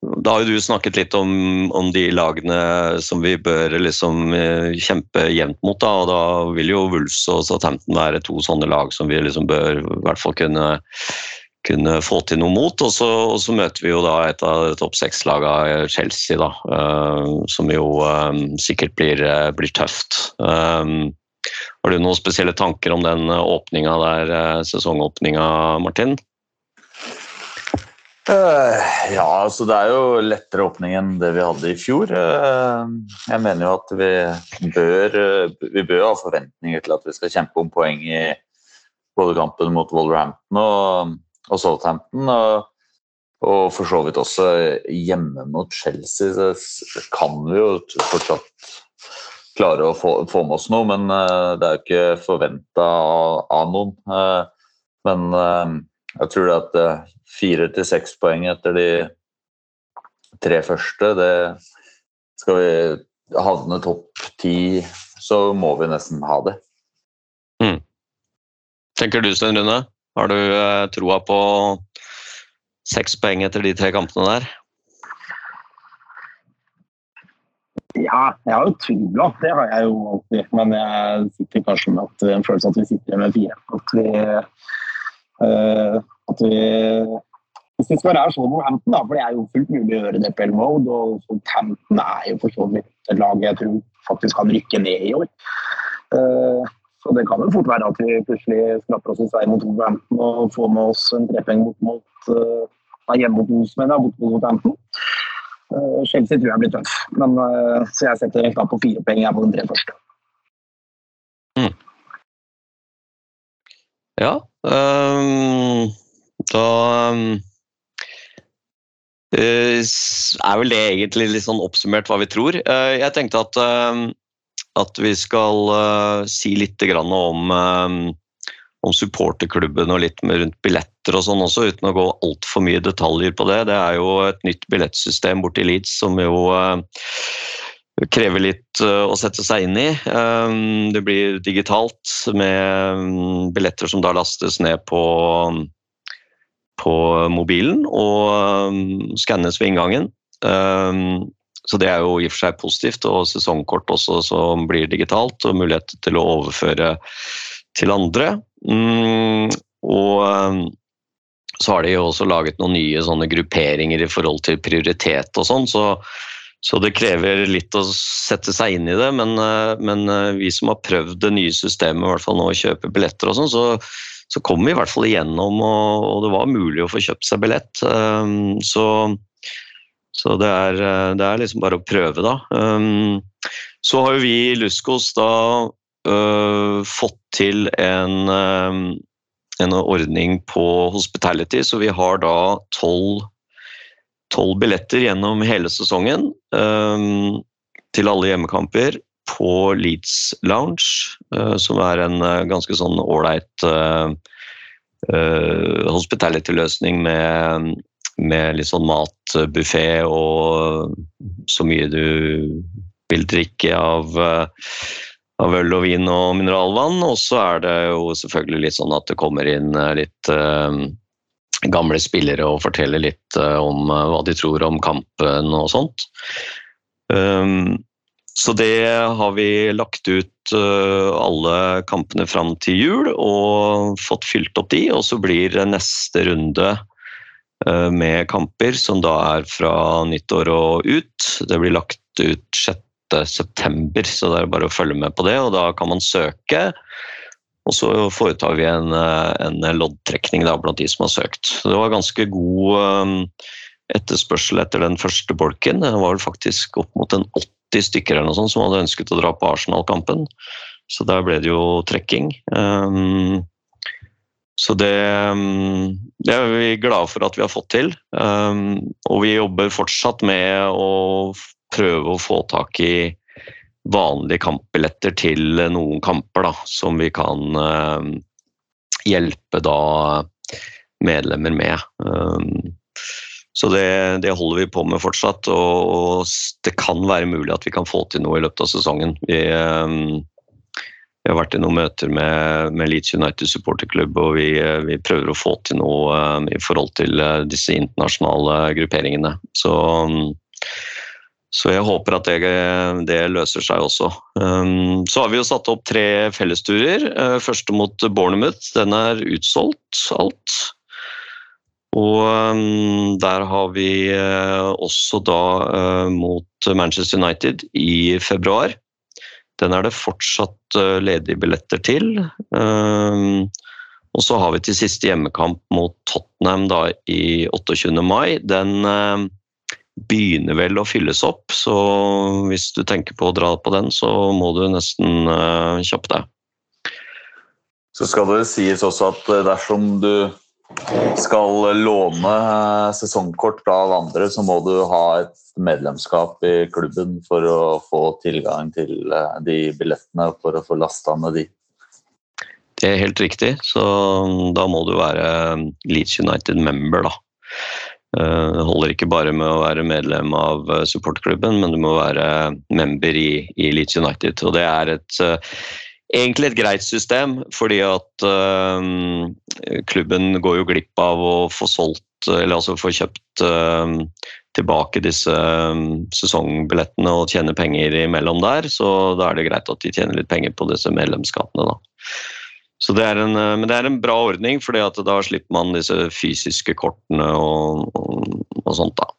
Da har jo du snakket litt om, om de lagene som vi bør liksom eh, kjempe jevnt mot, da, og da vil jo Wolves og Southampton være to sånne lag som vi liksom bør i hvert fall kunne kunne få til noe mot, og så, og så møter vi jo da et av topp seks-laga, Chelsea, da, eh, som jo eh, sikkert blir, eh, blir tøft. Har du noen spesielle tanker om den åpninga der, eh, sesongåpninga, Martin? Eh, ja, altså det er jo lettere åpning enn det vi hadde i fjor. Eh, jeg mener jo at vi bør, eh, vi bør ha forventninger til at vi skal kjempe om poeng i både kampen mot Wolverhampton og, og Southampton. Og, og for så vidt også hjemme mot Chelsea så kan vi jo fortsatt klare å få, få med oss noe, men det er jo ikke forventa av, av noen. Men jeg tror det at fire til seks poeng etter de tre første, det skal vi havne topp ti, så må vi nesten ha det. Tenker du, Sten Rune? Har du eh, troa på seks poeng etter de tre kampene der? Ja, jeg har jo trua. Det har jeg jo alltid. Men jeg sitter kanskje med at en følelse at vi sitter med fire. At vi, at vi Hvis det skal være sånn Wolverhampton, da, for det er jo fullt mulig å gjøre det på Elmode, og Southampton er jo for så vidt et lag jeg tror faktisk kan rykke ned i år. Uh, så det kan jo fort være at vi plutselig skrapper oss i seier mot Wolverhampton og får med oss en trepoeng bort mot uh, hjemme mot Wolves, bort mot Southampton. Uh, Chelsea tror jeg blir tøff, men, uh, så jeg setter en knapp på fire poeng på de tre første. Ja. Um, da eh, er vel det egentlig litt sånn oppsummert hva vi tror. Eh, jeg tenkte at, ehm, at vi skal eh, si litt om, om supporterklubben og litt rundt billetter og sånn også, uten å gå altfor mye detaljer på det. Det er jo et nytt billettsystem borti Leeds som jo krever litt å sette seg inn i. Det blir digitalt med billetter som da lastes ned på, på mobilen og skannes ved inngangen. Så det er jo i og for seg positivt, og sesongkort også som blir digitalt, og mulighet til å overføre til andre. Mm, Og så har de jo også laget noen nye sånne grupperinger i forhold til prioritet og sånn, så så det krever litt å sette seg inn i det, men, eh, men eh, vi som har prøvd det nye systemet, i hvert fall nå å kjøpe billetter og sånn, så, så kom vi i hvert fall igjennom, og, og det var mulig å få kjøpt seg billett. Um, Så, så det, er, eh, det er liksom bare å prøve, da. Um, Så har jo vi i Luskos da øh, fått til en, um, en ordning på hospitality, så vi har da tolv tolv billetter gjennom hele sesongen um, til alle hjemmekamper på Leeds Lounge, uh, som er en uh, ganske sånn ålreit uh, uh, hospitality-løsning med, med litt sånn matbuffé og så mye du vil drikke av, av øl og vin og mineralvann. Og så er det jo selvfølgelig litt sånn at det kommer inn eh, litt eh, gamle spillere og forteller litt eh, om eh, hva de tror om kampen og sånt. Um, så det har vi lagt ut eh, alle kampene fram til jul og fått fylt opp de, og så blir neste runde med kamper som da er fra nyttår og ut. Det blir lagt ut 6. september, så det er bare å følge med på det, og da kan man søke. Og så foretar vi en, eh, en loddtrekning da, blant de som har søkt. Det var ganske god eh, etterspørsel etter den første bolken. Det var faktisk opp mot en 80 stykker eller noe sånt som hadde ønsket å dra på Arsenal-kampen. Så der ble det jo trekking. Um, så det, um, det, er vi glade for at vi har fått til. Og vi jobber fortsatt med å prøve å få tak i vanlige kampbilletter til noen kamper, da, som vi kan um, hjelpe da medlemmer med. Um, så det, det, holder vi på med fortsatt, og, det kan være mulig at vi kan få til noe i løpet av sesongen. Vi, um, vi har vært i noen møter med, med Leeds United supporterklubb, og vi, vi, prøver å få til noe i forhold til disse internasjonale grupperingene. Så, um, så jeg håper at det, det løser seg også. Um, så har vi jo satt opp tre fellesturer. Uh, første mot Bournemouth, den er utsolgt alt. Og um, der har vi uh, også da uh, mot Manchester United i februar. Den er det fortsatt uh, ledige billetter til. Um, og så har vi til siste hjemmekamp mot Tottenham da i 28. mai. Den begynner vel å fylles opp, så hvis du tenker på å dra på den, så må du nesten kjappe deg. Så skal det sies også at dersom du skal låne eh, sesongkort av andre, så må du ha et medlemskap i klubben for å få tilgang til eh, de billettene for å få lasta med de. Det er helt riktig, så da må du være Leeds United member, da. Eh, det holder ikke bare med å være medlem av supportklubben, men du må være member i, i Leeds United. Og det er et egentlig et greit system, fordi at um, klubben går jo glipp av å få solgt, eller altså få kjøpt um, tilbake disse sesongbillettene og tjene penger imellom der. Så da er det greit at de tjener litt penger på disse medlemskapene, da. Det en, men det er en bra ordning, fordi da slipper man disse fysiske kortene og, og, og sånt. da.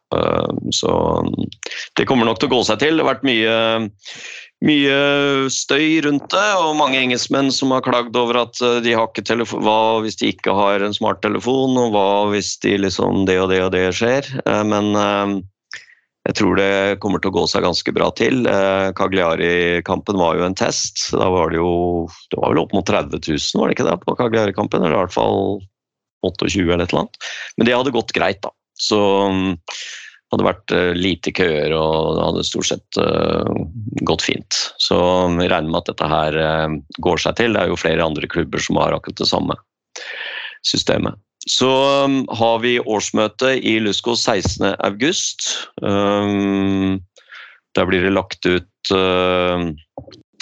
Så det kommer nok til å gå seg til. Det har vært mye mye støy rundt det, og mange engelskmenn som har klagd over at eh, de har ikke telefon Hva hvis de ikke har en smarttelefon, og hva hvis de liksom det og det og det skjer? Eh, men eh, jeg tror det kommer til å gå seg ganske bra til. Cagliari-kampen var jo en test. Da var det jo Det var vel opp mot 30 000, var det ikke det, på Cagliari-kampen? Eller i hvert fall 28 eller et eller annet. Men det hadde gått greit, da. Så det hadde vært uh, lite køer, og det hadde stort sett uh, gått fint. Så vi regner med at dette her går seg til. Det er jo flere andre klubber som har akkurat det samme systemet. Så um, har vi årsmøte i Lusko 16.8. Um, der blir det lagt ut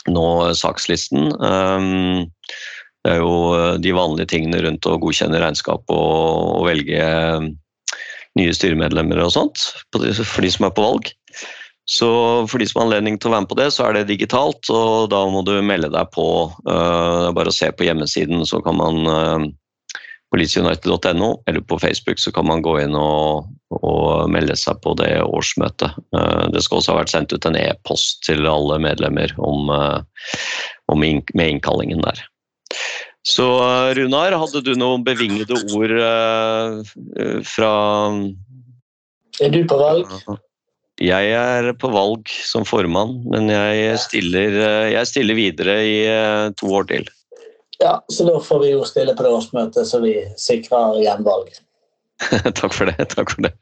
nå sakslisten. Um, det er jo de vanlige tingene rundt å godkjenne regnskap og, velge nye styremedlemmer og sånt, for de som er på valg. Så for de som har anledning til å være med på det, så er det digitalt, og da må du melde deg på. Uh, bare å se på hjemmesiden, så kan man på leedsunited.no eller på Facebook så kan man gå inn og, og melde seg på det årsmøtet. Uh, det skal også ha vært sendt ut en e-post til alle medlemmer om, om in med innkallingen der. Så Runar, hadde du noen bevingede ord fra Er du på valg? Jeg er på valg som formann, men jeg stiller, jeg stiller videre i to år til. Ja, så da får vi jo stille på det årsmøtet, så vi sikrer gjenvalg. takk for det. Takk for det.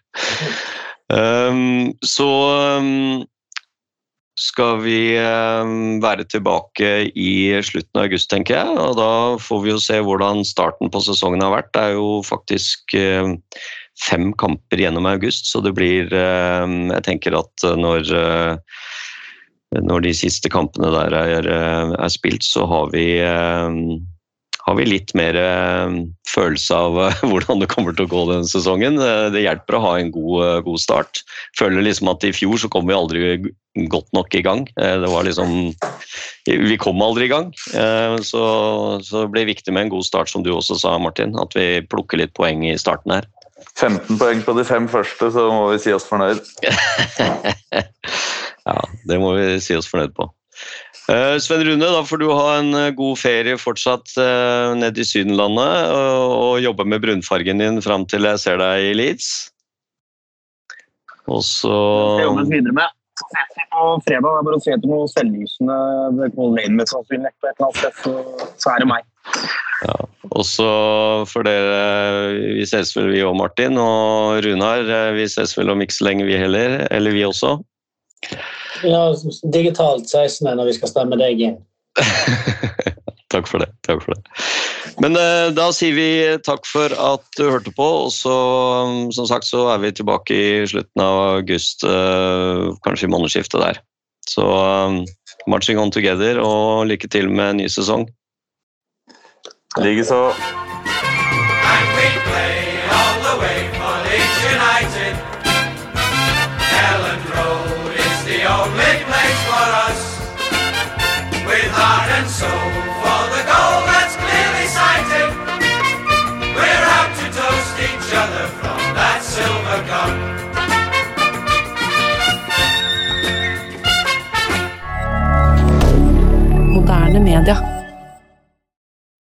Um, så um, skal vi um, være tilbake i slutten av august, tenker jeg. Og da får vi jo se hvordan starten på sesongen har vært. Det er jo faktisk ehm, fem kamper gjennom august, så det blir ehm, Jeg tenker at når, eh, når de siste kampene der er, eh, er spilt, så har vi, eh, har vi litt mer eh, følelse av hvordan det kommer til å gå denne sesongen. Det hjelper å ha en god, god start. Føler liksom at i fjor så kom vi aldri godt nok i gang. Det var liksom Vi kom aldri i gang. Så, så det blir viktig med en god start, som du også sa, Martin. At vi plukker litt poeng i starten her. 15 poeng på de fem første, så må vi si oss fornøyd. ja, det må vi si oss fornøyd på. Eh, Sven Rune, da får du ha en eh, god ferie fortsatt uh, nede i Sydenlandet og, jobbe med brunfargen din fram til jeg ser deg i Leeds. Og så Det jobbes videre med. Så ses vi på fredag. Er bare å se etter noe selvlysende Colin mest sannsynlig på et eller annet sted, så, så er det meg. Og så for dere Vi ses vel, vi og Martin. Og Runar, eh, vi ses vel om ikke så lenge, vi heller. Eller vi også. Ja, digitalt 16. når vi skal stemme deg inn. takk for det. takk for det. Men eh, da sier vi takk for at du hørte på, og så som sagt så er vi tilbake i slutten av august, eh, kanskje i månedsskiftet der. Så um, marching on together, og lykke til med en ny sesong. Likeså. Soul for the goal that's clearly sighted. We're out to toast each other from that silver cup. Moderne media.